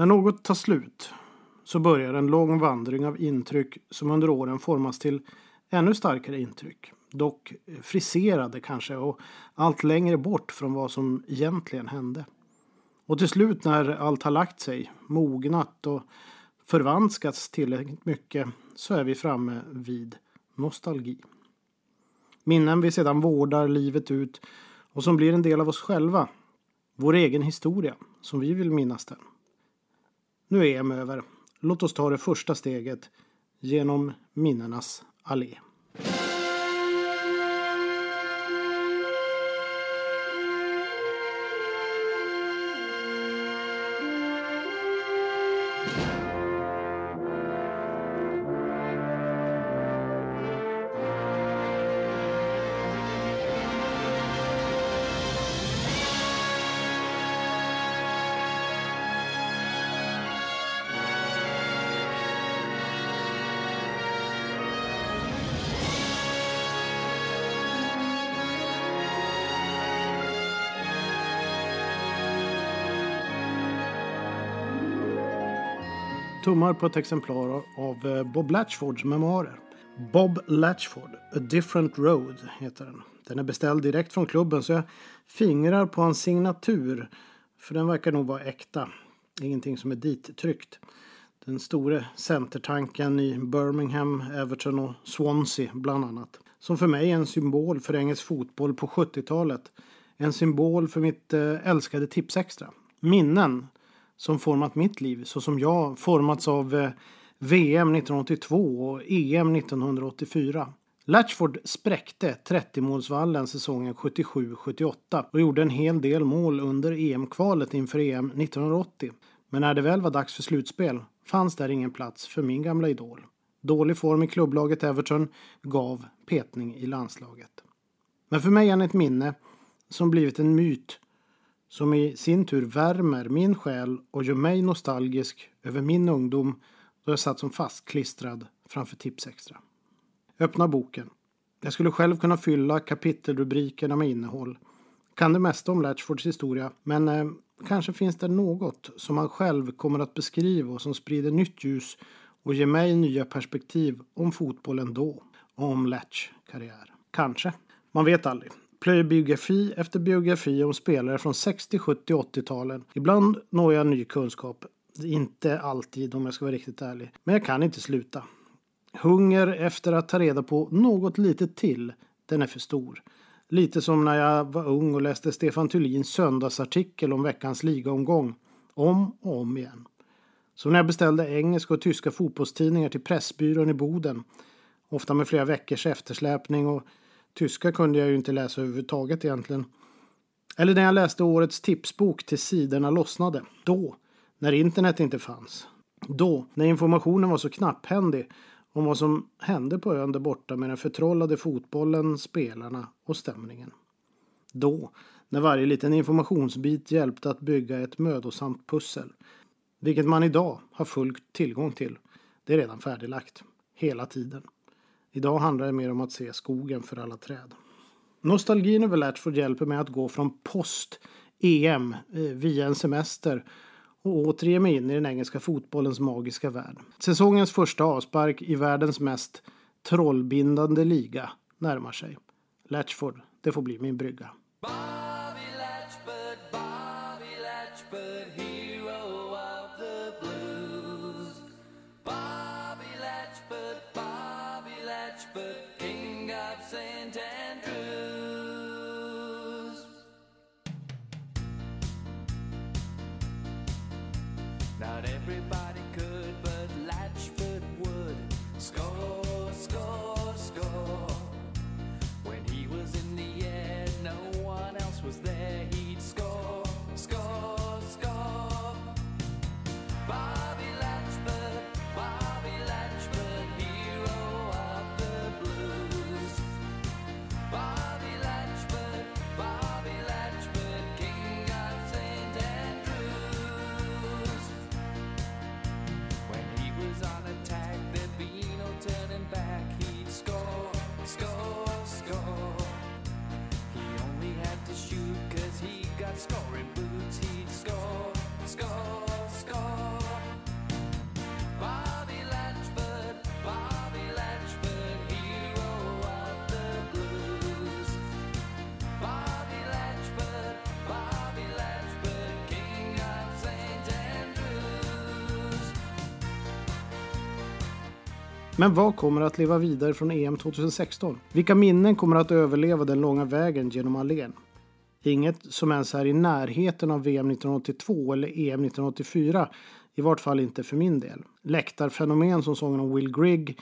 När något tar slut så börjar en lång vandring av intryck som under åren formas till ännu starkare intryck. Dock friserade kanske och allt längre bort från vad som egentligen hände. Och till slut när allt har lagt sig, mognat och förvanskats tillräckligt mycket så är vi framme vid nostalgi. Minnen vi sedan vårdar livet ut och som blir en del av oss själva. Vår egen historia, som vi vill minnas den. Nu är EM över. Låt oss ta det första steget genom minnenas allé. Tummar på ett exemplar av eh, Bob Latchfords memoarer. Bob Latchford, A Different Road heter den. Den är beställd direkt från klubben så jag fingrar på hans signatur. För den verkar nog vara äkta. Ingenting som är dittryckt. Den store centertanken i Birmingham, Everton och Swansea bland annat. Som för mig är en symbol för engelsk fotboll på 70-talet. En symbol för mitt eh, älskade Tipsextra. Minnen som format mitt liv så som jag formats av eh, VM 1982 och EM 1984. Latchford spräckte 30-målsvallen säsongen 77-78 och gjorde en hel del mål under EM-kvalet inför EM 1980. Men när det väl var dags för slutspel fanns där ingen plats för min gamla idol. Dålig form i klubblaget Everton gav petning i landslaget. Men för mig är han ett minne som blivit en myt som i sin tur värmer min själ och gör mig nostalgisk över min ungdom då jag satt som fastklistrad framför Tipsextra. Öppna boken. Jag skulle själv kunna fylla kapitelrubrikerna med innehåll. Kan det mesta om Latchfords historia, men eh, kanske finns det något som han själv kommer att beskriva och som sprider nytt ljus och ger mig nya perspektiv om fotbollen då och om Latch karriär. Kanske. Man vet aldrig plöjer biografi efter biografi om spelare från 60, 70, och 80-talen. Ibland når jag ny kunskap. Inte alltid om jag ska vara riktigt ärlig. Men jag kan inte sluta. Hunger efter att ta reda på något litet till, den är för stor. Lite som när jag var ung och läste Stefan Thulins söndagsartikel om veckans ligaomgång. Om och om igen. Som när jag beställde engelska och tyska fotbollstidningar till Pressbyrån i Boden. Ofta med flera veckors eftersläpning och Tyska kunde jag ju inte läsa överhuvudtaget egentligen. Eller när jag läste årets tipsbok till sidorna lossnade. Då, när internet inte fanns. Då, när informationen var så knapphändig om vad som hände på ön där borta med den förtrollade fotbollen, spelarna och stämningen. Då, när varje liten informationsbit hjälpte att bygga ett mödosamt pussel. Vilket man idag har full tillgång till. Det är redan färdiglagt. Hela tiden. Idag handlar det mer om att se skogen för alla träd. Nostalgin över Latchford hjälper mig att gå från post-EM eh, via en semester och återge mig in i den engelska fotbollens magiska värld. Säsongens första avspark i världens mest trollbindande liga närmar sig. Latchford, det får bli min brygga. Men vad kommer att leva vidare från EM 2016? Vilka minnen kommer att överleva den långa vägen genom allén? Inget som ens är i närheten av VM 1982 eller EM 1984. I vart fall inte för min del. Läktarfenomen som sången om Will Grigg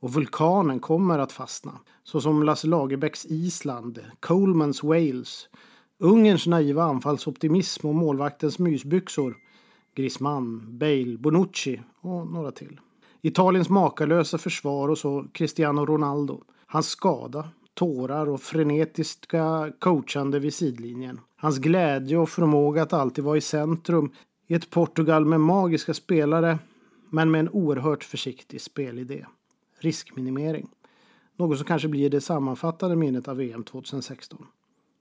och Vulkanen kommer att fastna. Såsom Lasse Lagerbäcks Island, Colemans Wales, Ungerns naiva anfallsoptimism och målvaktens mysbyxor, Griezmann, Bale, Bonucci och några till. Italiens makalösa försvar och så Cristiano Ronaldo. Hans skada, tårar och frenetiska coachande vid sidlinjen. Hans glädje och förmåga att alltid vara i centrum i ett Portugal med magiska spelare men med en oerhört försiktig spelidé. Riskminimering. Något som kanske blir det sammanfattande minnet av VM 2016.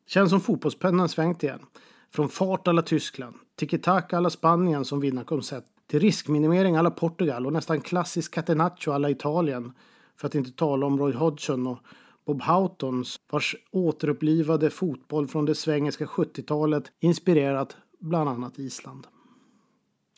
Känns som fotbollspennan svängt igen. Från fart alla Tyskland, tiki-taka alla Spanien som vinnarkoncept till riskminimering alla Portugal och nästan klassisk catenaccio alla Italien. För att inte tala om Roy Hodgson och Bob Houghtons vars återupplivade fotboll från det svengelska 70-talet inspirerat bland annat Island.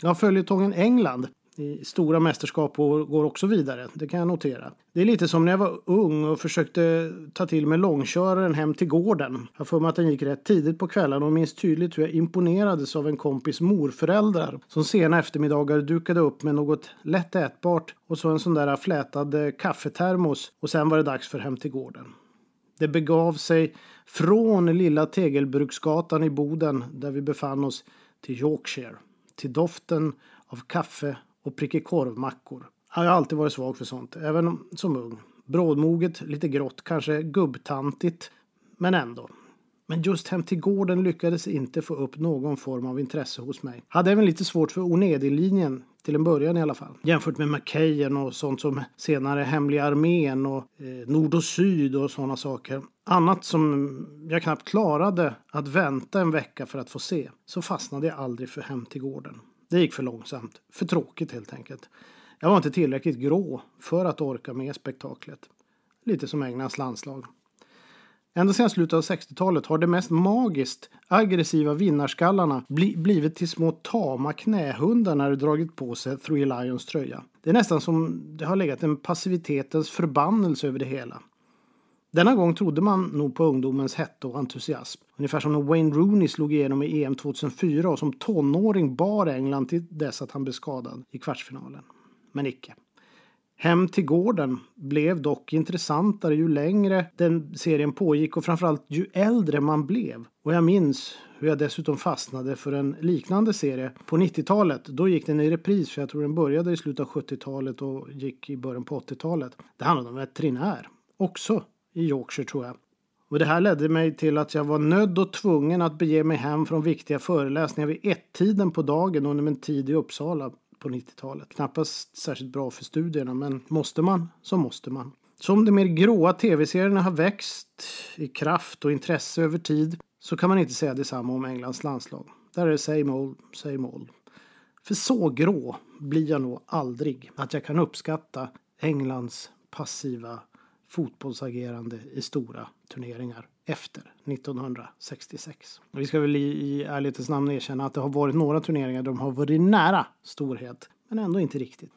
Ja, följetongen England i stora mästerskap och går också vidare. Det kan jag notera. Det är lite som när jag var ung och försökte ta till mig långköraren hem till gården. Jag får mig att den gick rätt tidigt på kvällen och minns tydligt hur jag imponerades av en kompis morföräldrar som sena eftermiddagar dukade upp med något lätt ätbart och så en sån där flätad eh, kaffetermos och sen var det dags för hem till gården. Det begav sig från lilla Tegelbruksgatan i Boden där vi befann oss till Yorkshire. Till doften av kaffe och prickig korvmackor. Jag har alltid varit svag för sånt, även som ung. Brådmoget, lite grått, kanske gubbtantigt, men ändå. Men just Hem till gården lyckades inte få upp någon form av intresse hos mig. Hade även lite svårt för Onedi-linjen, till en början i alla fall. Jämfört med Macahan och sånt som senare Hemliga armén och eh, Nord och Syd och sådana saker. Annat som jag knappt klarade att vänta en vecka för att få se. Så fastnade jag aldrig för Hem till gården. Det gick för långsamt. För tråkigt helt enkelt. Jag var inte tillräckligt grå för att orka med spektaklet. Lite som Englands landslag. Ända sedan slutet av 60-talet har de mest magiskt aggressiva vinnarskallarna bli blivit till små tama knähundar när de dragit på sig Three Lions tröja. Det är nästan som det har legat en passivitetens förbannelse över det hela. Denna gång trodde man nog på ungdomens hetta och entusiasm. Ungefär som när Wayne Rooney slog igenom i EM 2004 och som tonåring bar England till dess att han blev skadad i kvartsfinalen. Men icke. Hem till gården blev dock intressantare ju längre den serien pågick och framförallt ju äldre man blev. Och jag minns hur jag dessutom fastnade för en liknande serie på 90-talet. Då gick den i repris för jag tror den började i slutet av 70-talet och gick i början på 80-talet. Det handlade om veterinär. Också i Yorkshire tror jag. Och det här ledde mig till att jag var nödd och tvungen att bege mig hem från viktiga föreläsningar vid ett-tiden på dagen under min tid i Uppsala på 90-talet. Knappast särskilt bra för studierna, men måste man så måste man. Som de mer gråa tv-serierna har växt i kraft och intresse över tid så kan man inte säga detsamma om Englands landslag. Där är det same old, same old. För så grå blir jag nog aldrig att jag kan uppskatta Englands passiva fotbollsagerande i stora turneringar efter 1966. Vi ska väl i, i ärlighetens namn erkänna att det har varit några turneringar där de har varit nära storhet, men ändå inte riktigt.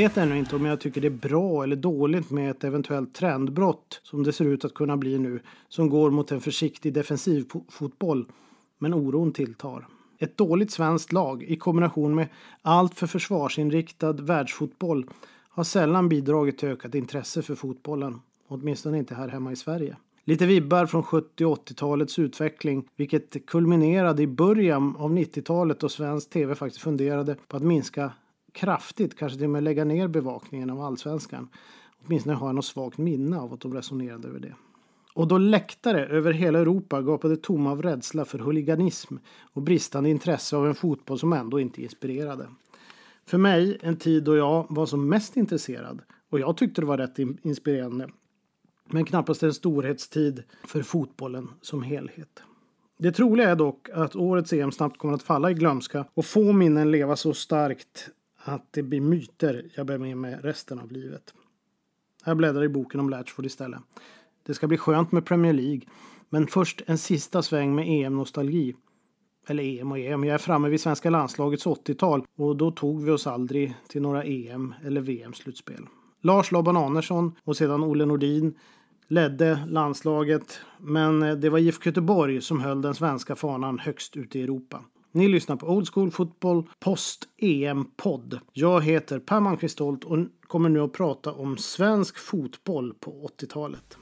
Vet ännu inte om jag tycker det är bra eller dåligt med ett eventuellt trendbrott som det ser ut att kunna bli nu som går mot en försiktig defensiv fotboll. Men oron tilltar. Ett dåligt svenskt lag i kombination med allt för försvarsinriktad världsfotboll har sällan bidragit till ökat intresse för fotbollen. Åtminstone inte här hemma i Sverige. Lite vibbar från 70 och 80-talets utveckling, vilket kulminerade i början av 90-talet då svensk tv faktiskt funderade på att minska kraftigt, kanske till och med lägga ner bevakningen av allsvenskan. Åtminstone har jag något svagt minne av att de resonerade över det. Och då läktare över hela Europa gapade tomma av rädsla för huliganism och bristande intresse av en fotboll som ändå inte inspirerade. För mig, en tid då jag var som mest intresserad och jag tyckte det var rätt inspirerande. Men knappast en storhetstid för fotbollen som helhet. Det troliga är dock att årets EM snabbt kommer att falla i glömska och få minnen leva så starkt att det blir myter jag bär med mig resten av livet. Jag bläddrar i boken om Latchford istället. Det ska bli skönt med Premier League, men först en sista sväng med EM-nostalgi. Eller EM och EM, jag är framme vid svenska landslagets 80-tal och då tog vi oss aldrig till några EM eller VM-slutspel. Lars Laban Andersson och sedan Olle Nordin ledde landslaget, men det var IFK Göteborg som höll den svenska fanan högst ute i Europa. Ni lyssnar på Old School Football Post EM-podd. Jag heter Per Malmqvist och kommer nu att prata om svensk fotboll på 80-talet.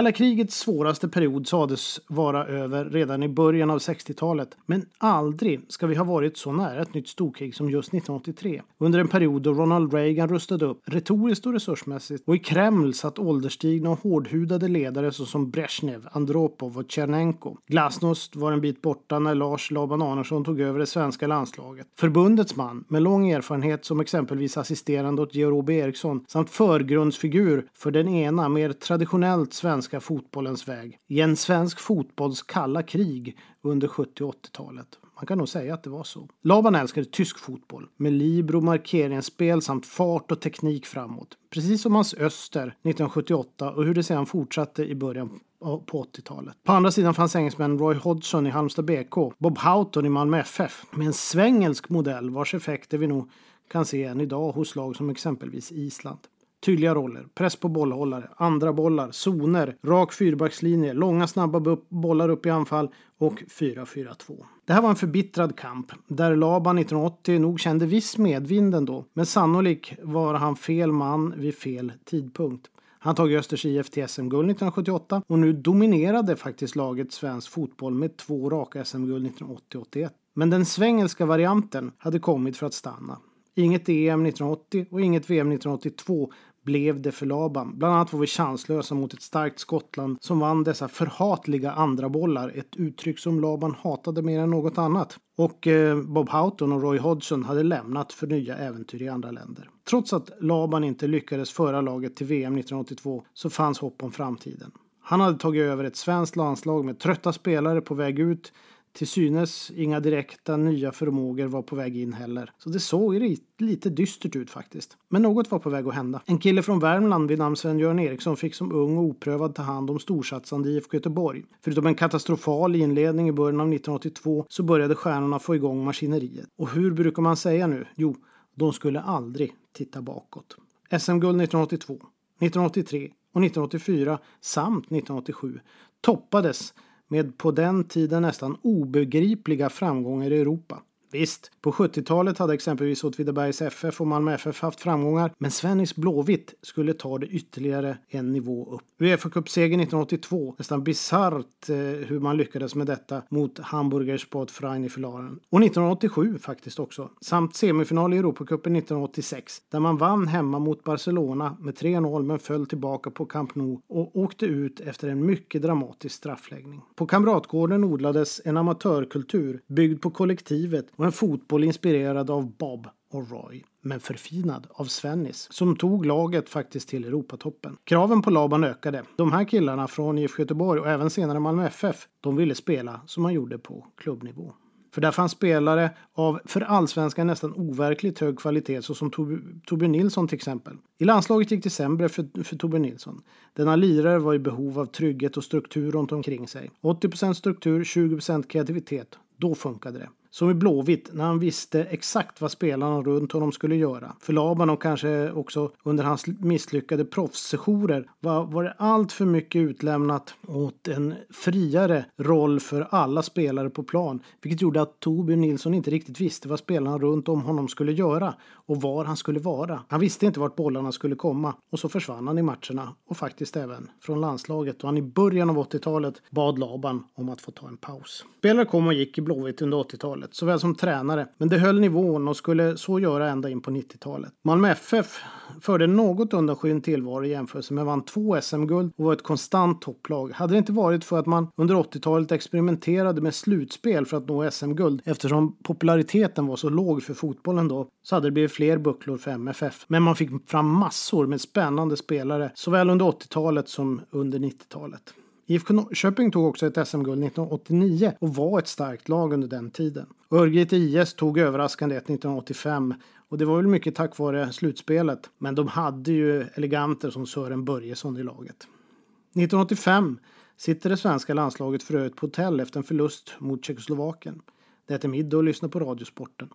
Kalla krigets svåraste period sades vara över redan i början av 60-talet. Men aldrig ska vi ha varit så nära ett nytt storkrig som just 1983. Under en period då Ronald Reagan rustade upp retoriskt och resursmässigt och i Kreml satt ålderstigna och hårdhudade ledare såsom Brezhnev, Andropov och Tjernenko. Glasnost var en bit borta när Lars Laban Arnesson tog över det svenska landslaget. Förbundets man med lång erfarenhet som exempelvis assisterande åt Georg Eriksson samt förgrundsfigur för den ena mer traditionellt svenska svenska fotbollens väg i en svensk fotbolls kalla krig under 70 och 80-talet. Man kan nog säga att det var så. Laban älskade tysk fotboll med libero, markeringsspel samt fart och teknik framåt. Precis som hans Öster 1978 och hur det sedan fortsatte i början på 80-talet. På andra sidan fanns engelsmän Roy Hodgson i Halmstad BK, Bob Houghton i Malmö FF med en svengelsk modell vars effekter vi nog kan se än idag hos lag som exempelvis Island. Tydliga roller, press på bollhållare, andra bollar, zoner, rak fyrbackslinje, långa snabba bollar upp i anfall och 4-4-2. Det här var en förbittrad kamp där Laban 1980 nog kände viss medvind ändå, men sannolikt var han fel man vid fel tidpunkt. Han tog Östers IF till SM-guld 1978 och nu dominerade faktiskt laget svensk fotboll med två raka SM-guld 1980-81. Men den svengelska varianten hade kommit för att stanna. Inget EM 1980 och inget VM 1982 blev det för Laban. Bland annat var vi chanslösa mot ett starkt Skottland som vann dessa förhatliga andra bollar. Ett uttryck som Laban hatade mer än något annat. Och eh, Bob Houghton och Roy Hodgson hade lämnat för nya äventyr i andra länder. Trots att Laban inte lyckades föra laget till VM 1982 så fanns hopp om framtiden. Han hade tagit över ett svenskt landslag med trötta spelare på väg ut till synes inga direkta nya förmågor var på väg in heller. Så det såg lite dystert ut faktiskt. Men något var på väg att hända. En kille från Värmland vid namn Sven-Göran Eriksson fick som ung och oprövad ta hand om storsatsande IFK Göteborg. Förutom en katastrofal inledning i början av 1982 så började stjärnorna få igång maskineriet. Och hur brukar man säga nu? Jo, de skulle aldrig titta bakåt. SM-guld 1982, 1983 och 1984 samt 1987 toppades med på den tiden nästan obegripliga framgångar i Europa. Visst, på 70-talet hade exempelvis Åtvidabergs FF och Malmö FF haft framgångar, men Svennis Blåvitt skulle ta det ytterligare en nivå upp. Uefa-cupsegern 1982, nästan bisarrt eh, hur man lyckades med detta mot Hamburger Sportverein i finalen. Och 1987 faktiskt också, samt semifinal i Europacupen 1986, där man vann hemma mot Barcelona med 3-0 men föll tillbaka på Camp Nou och åkte ut efter en mycket dramatisk straffläggning. På Kamratgården odlades en amatörkultur byggd på kollektivet och en fotboll inspirerad av Bob och Roy, men förfinad av Svennis, som tog laget faktiskt till Europatoppen. Kraven på Laban ökade. De här killarna från IFK Göteborg och även senare Malmö FF, de ville spela som man gjorde på klubbnivå. För där fanns spelare av för allsvenskan nästan overkligt hög kvalitet såsom Torbjörn Nilsson till exempel. I landslaget gick det sämre för, för Torbjörn Nilsson. Denna lirare var i behov av trygghet och struktur runt omkring sig. 80% struktur, 20% kreativitet. Då funkade det. Som i Blåvitt när han visste exakt vad spelarna runt honom skulle göra. För Laban och kanske också under hans misslyckade proffssessioner var, var det allt för mycket utlämnat åt en friare roll för alla spelare på plan. Vilket gjorde att Torbjörn Nilsson inte riktigt visste vad spelarna runt om honom skulle göra och var han skulle vara. Han visste inte vart bollarna skulle komma och så försvann han i matcherna och faktiskt även från landslaget och han i början av 80-talet bad Laban om att få ta en paus. Spelare kom och gick i Blåvitt under 80-talet, såväl som tränare, men det höll nivån och skulle så göra ända in på 90-talet. Malmö FF förde något undanskymd tillvaro i jämförelse med vann två SM-guld och var ett konstant topplag. Hade det inte varit för att man under 80-talet experimenterade med slutspel för att nå SM-guld eftersom populariteten var så låg för fotbollen då så hade det blivit fler bucklor för MFF. Men man fick fram massor med spännande spelare såväl under 80-talet som under 90-talet. IFK Norrköping tog också ett SM-guld 1989 och var ett starkt lag under den tiden. Örgryte IS tog överraskande ett 1985 och det var väl mycket tack vare slutspelet. Men de hade ju eleganter som Sören Börjesson i laget. 1985 sitter det svenska landslaget för övrigt på hotell efter en förlust mot Tjeckoslovakien. Det äter middag och lyssnar på Radiosporten.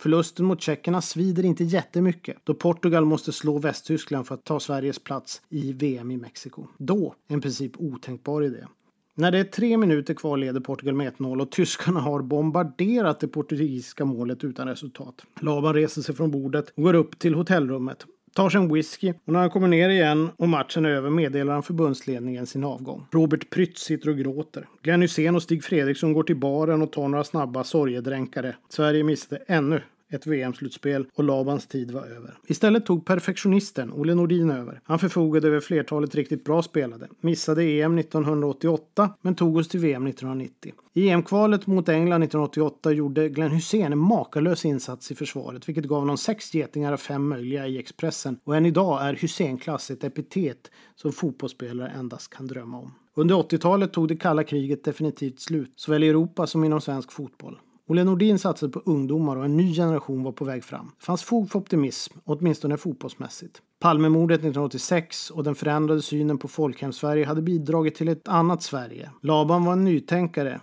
Förlusten mot tjeckerna svider inte jättemycket då Portugal måste slå Västtyskland för att ta Sveriges plats i VM i Mexiko. Då en princip otänkbar idé. När det är tre minuter kvar leder Portugal med 1-0 och tyskarna har bombarderat det portugisiska målet utan resultat. Laban reser sig från bordet och går upp till hotellrummet tar sig en whisky och när han kommer ner igen och matchen är över meddelar han förbundsledningen sin avgång. Robert Prytz sitter och gråter. Glenn Hysén och Stig Fredriksson går till baren och tar några snabba sorgedränkare. Sverige missade ännu ett VM-slutspel och Labans tid var över. Istället tog perfektionisten Olle Nordin över. Han förfogade över flertalet riktigt bra spelade. Missade EM 1988 men tog oss till VM 1990. I EM-kvalet mot England 1988 gjorde Glenn Hussein en makalös insats i försvaret vilket gav honom sex getingar av fem möjliga i Expressen och än idag är Hussein-klass ett epitet som fotbollsspelare endast kan drömma om. Under 80-talet tog det kalla kriget definitivt slut, såväl i Europa som inom svensk fotboll. Olle Nordin satsade på ungdomar och en ny generation var på väg fram. Det fanns fog för optimism, åtminstone fotbollsmässigt. Palmemordet 1986 och den förändrade synen på folkhem-Sverige hade bidragit till ett annat Sverige. Laban var en nytänkare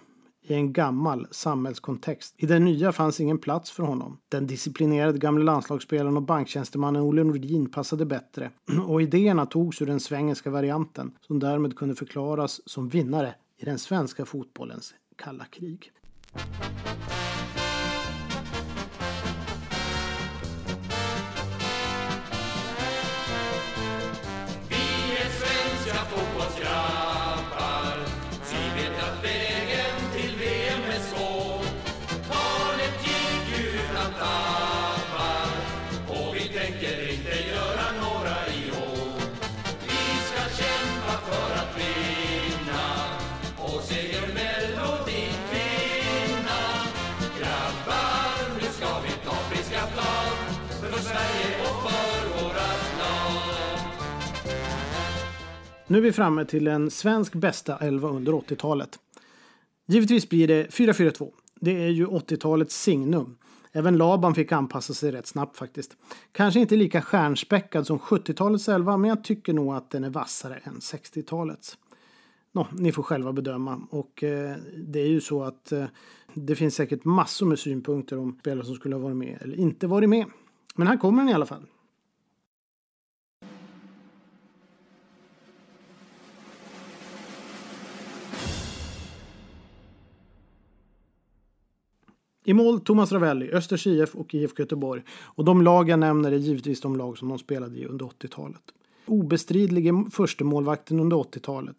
i en gammal samhällskontext. I den nya fanns ingen plats för honom. Den disciplinerade gamle landslagsspelaren och banktjänstemannen Olle Nordin passade bättre och idéerna togs ur den svengelska varianten som därmed kunde förklaras som vinnare i den svenska fotbollens kalla krig. Música Nu är vi framme till en svensk bästa elva under 80-talet. Givetvis blir det 4-4-2. Det är ju 80-talets signum. Även Laban fick anpassa sig rätt snabbt faktiskt. Kanske inte lika stjärnspäckad som 70-talets elva, men jag tycker nog att den är vassare än 60-talets. Nå, ni får själva bedöma. Och eh, det är ju så att eh, det finns säkert massor med synpunkter om spelare som skulle ha varit med eller inte varit med. Men här kommer den i alla fall. I mål Thomas Ravelli, Östers IF och IFK Göteborg. Och de lag jag nämner är givetvis de lag som de spelade i under 80-talet. Obestridlige förstemålvakten under 80-talet.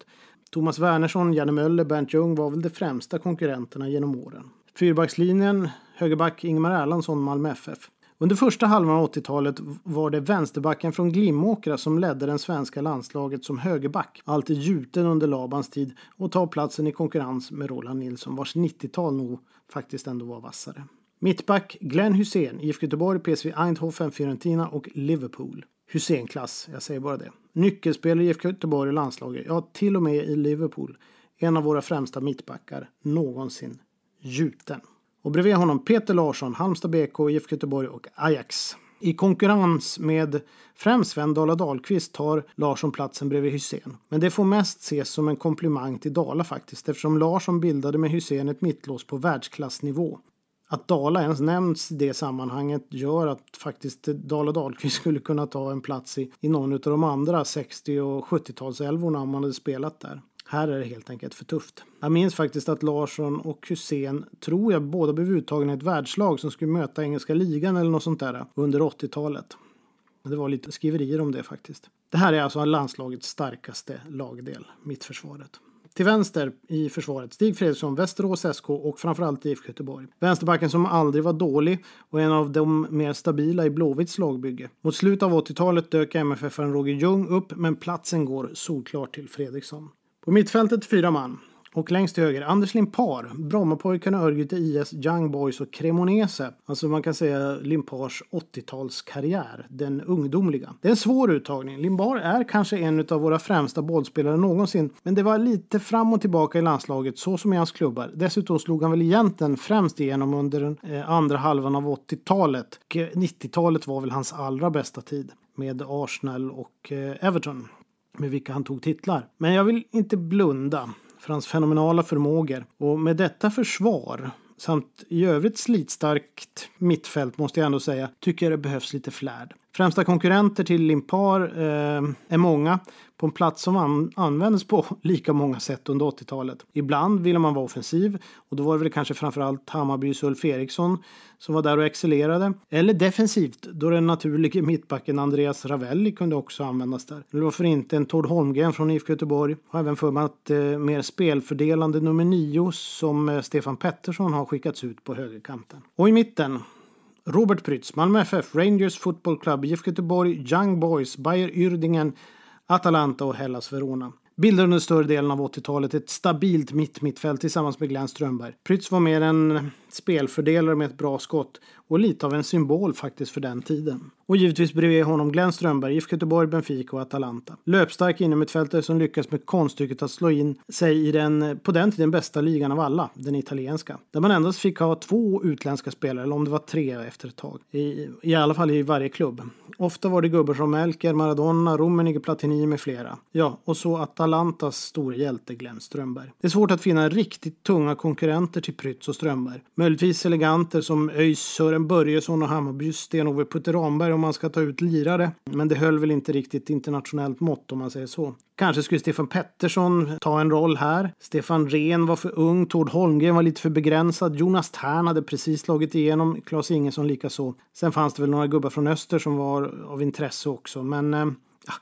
Thomas Wernersson, Janne Möller, Bernt Ljung var väl de främsta konkurrenterna genom åren. Fyrbackslinjen, högerback Ingmar Erlandsson, Malmö FF. Under första halvan av 80-talet var det vänsterbacken från Glimåkra som ledde det svenska landslaget som högerback, alltid gjuten under Labans tid och tar platsen i konkurrens med Roland Nilsson vars 90-tal nog faktiskt ändå var vassare. Mittback Glenn Hussein, IFK Göteborg, PSV Eindhoven, Fiorentina och Liverpool. Hussein-klass, jag säger bara det. Nyckelspelare i IFK Göteborg och landslaget, ja till och med i Liverpool. En av våra främsta mittbackar någonsin. Gjuten. Och bredvid honom Peter Larsson, Halmstad BK, IFK Göteborg och Ajax. I konkurrens med främst Sven Dala Dahlqvist tar Larsson platsen bredvid Hussein. Men det får mest ses som en komplimang till Dala faktiskt eftersom Larsson bildade med Hussein ett mittlås på världsklassnivå. Att Dala ens nämns i det sammanhanget gör att faktiskt Dala Dahlqvist skulle kunna ta en plats i, i någon av de andra 60 och 70-talsälvorna om man hade spelat där. Här är det helt enkelt för tufft. Jag minns faktiskt att Larsson och Hussein, tror jag, båda blev uttagna i ett världslag som skulle möta engelska ligan eller något sånt där under 80-talet. Det var lite skriverier om det faktiskt. Det här är alltså landslagets starkaste lagdel, mittförsvaret. Till vänster i försvaret Stig Fredriksson, Västerås SK och framförallt IFK Göteborg. Vänsterbacken som aldrig var dålig och en av de mer stabila i Blåvitts lagbygge. Mot slutet av 80-talet dök MFF-aren Roger Ljung upp men platsen går solklart till Fredriksson. På mittfältet fyra man. Och längst till höger Anders Limpar, Brommapojkarna, Örgryte IS, Young Boys och Cremonese. Alltså man kan säga Limpars 80-talskarriär, den ungdomliga. Det är en svår uttagning. Limpar är kanske en av våra främsta bollspelare någonsin, men det var lite fram och tillbaka i landslaget, så som i hans klubbar. Dessutom slog han väl egentligen främst igenom under den andra halvan av 80-talet. 90-talet eh, var väl hans allra bästa tid med Arsenal och eh, Everton med vilka han tog titlar. Men jag vill inte blunda för hans fenomenala förmågor. Och med detta försvar samt i övrigt slitstarkt mittfält måste jag ändå säga, tycker jag det behövs lite flärd. Främsta konkurrenter till Limpar eh, är många på en plats som an användes på lika många sätt under 80-talet. Ibland ville man vara offensiv och då var det väl kanske framförallt Hammarbys Ulf Eriksson som var där och excellerade. Eller defensivt då den naturliga mittbacken Andreas Ravelli kunde också användas där. Eller varför inte en Tord Holmgren från IFK Göteborg. Har även för mig att eh, mer spelfördelande nummer nio som eh, Stefan Pettersson har skickats ut på högerkanten. Och i mitten Robert Prytz, Malmö FF, Rangers Football Club, IFK Göteborg, Young Boys, Bayer Yrdingen, Atalanta och Hellas Verona. Bildade under större delen av 80-talet ett stabilt mitt-mittfält tillsammans med Glenn Strömberg. Prytz var mer en spelfördelare med ett bra skott och lite av en symbol faktiskt för den tiden. Och givetvis bredvid honom Glenn Strömberg, IFK Göteborg, Benfica och Atalanta. Löpstark innermittfältare som lyckas med konststycket att slå in sig i den på den tiden bästa ligan av alla, den italienska. Där man endast fick ha två utländska spelare, eller om det var tre efter ett tag. I, i alla fall i varje klubb. Ofta var det gubbar som Melker, Maradona, Rummenigge, Platini med flera. Ja, och så Atalantas store hjälte Glenn Strömberg. Det är svårt att finna riktigt tunga konkurrenter till Prytz och Strömberg. Möjligtvis eleganter som ÖIS Sören Börjesson och Hammarbys Sten-Ove Putte Ramberg om man ska ta ut lirare. Men det höll väl inte riktigt internationellt mått om man säger så. Kanske skulle Stefan Pettersson ta en roll här. Stefan Rehn var för ung, Tord Holmgren var lite för begränsad, Jonas Tern hade precis slagit igenom, Claes Ingesson likaså. Sen fanns det väl några gubbar från öster som var av intresse också, men eh,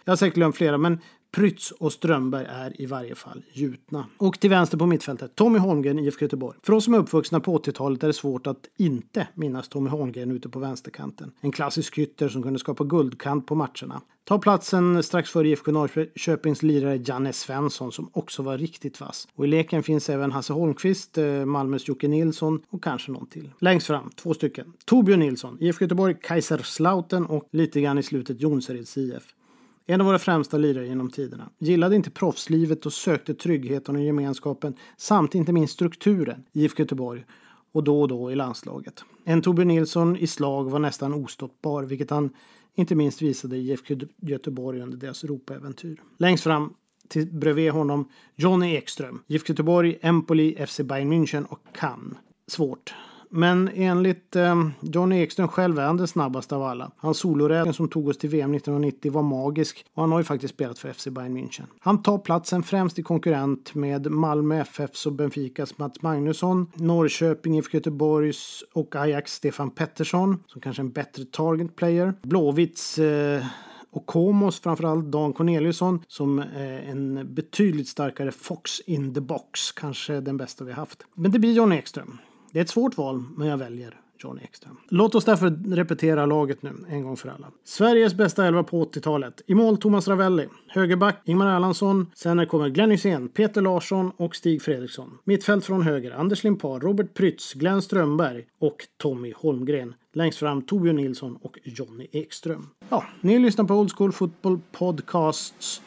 jag har säkert glömt flera, men Prytz och Strömberg är i varje fall gjutna. Och till vänster på mittfältet, Tommy Holmgren, IFK Göteborg. För oss som är uppvuxna på 80-talet är det svårt att inte minnas Tommy Holmgren ute på vänsterkanten. En klassisk ytter som kunde skapa guldkant på matcherna. Ta platsen strax före IFK Norrköpings lirare Janne Svensson som också var riktigt vass. Och i leken finns även Hasse Holmqvist, eh, Malmös Jocke Nilsson och kanske någon till. Längst fram, två stycken. Torbjörn Nilsson, IFK Göteborg, Kaiserslautern och lite grann i slutet Jonsereds IF. En av våra främsta lirare genom tiderna. Gillade inte proffslivet och sökte tryggheten och gemenskapen samt inte minst strukturen i IFK Göteborg och då och då i landslaget. En Torbjörn Nilsson i slag var nästan ostoppbar, vilket han inte minst visade i IFK Göteborg under deras Europaäventyr. Längst fram till bredvid honom Johnny Ekström, IFK Göteborg, Empoli, FC Bayern München och Cannes. Svårt. Men enligt eh, Johnny Ekström själv är han den snabbaste av alla. Hans soloräddning som tog oss till VM 1990 var magisk och han har ju faktiskt spelat för FC Bayern München. Han tar platsen främst i konkurrent med Malmö FFs och Benficas Mats Magnusson, Norrköping, IFK Göteborgs och Ajax Stefan Pettersson som kanske är en bättre target player. Blåvitts eh, och Komos, framförallt Dan Corneliusson, som är en betydligt starkare Fox in the box. Kanske den bästa vi haft. Men det blir John Ekström. Det är ett svårt val, men jag väljer Johnny Ekström. Låt oss därför repetera laget nu, en gång för alla. Sveriges bästa elva på 80-talet. I mål Thomas Ravelli. Högerback Ingmar Erlandsson. Sen kommer Glenn Hysén, Peter Larsson och Stig Fredriksson. Mittfält från höger Anders Limpar, Robert Prytz, Glenn Strömberg och Tommy Holmgren. Längst fram Torbjörn Nilsson och Johnny Ekström. Ja, ni lyssnar på Old School Football Podcasts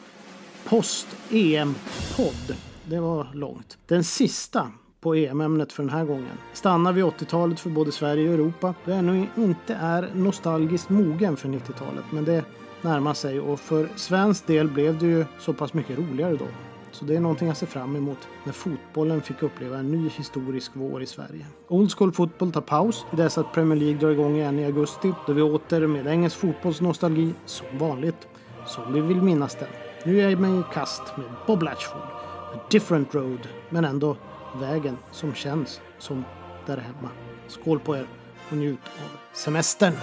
post-EM-podd. Det var långt. Den sista på EM-ämnet för den här gången. Stannar vid 80-talet för både Sverige och Europa. Det ännu inte är nostalgiskt mogen för 90-talet, men det närmar sig och för svensk del blev det ju så pass mycket roligare då. Så det är någonting jag ser fram emot när fotbollen fick uppleva en ny historisk vår i Sverige. Old School Fotboll tar paus i dess att Premier League drar igång igen i augusti då vi åter med engelsk fotbollsnostalgi som vanligt, som vi vill minnas den. Nu är jag mig i kast med Bob Latchford. A different road, men ändå vägen som känns som där hemma. Skål på er och njut av semestern!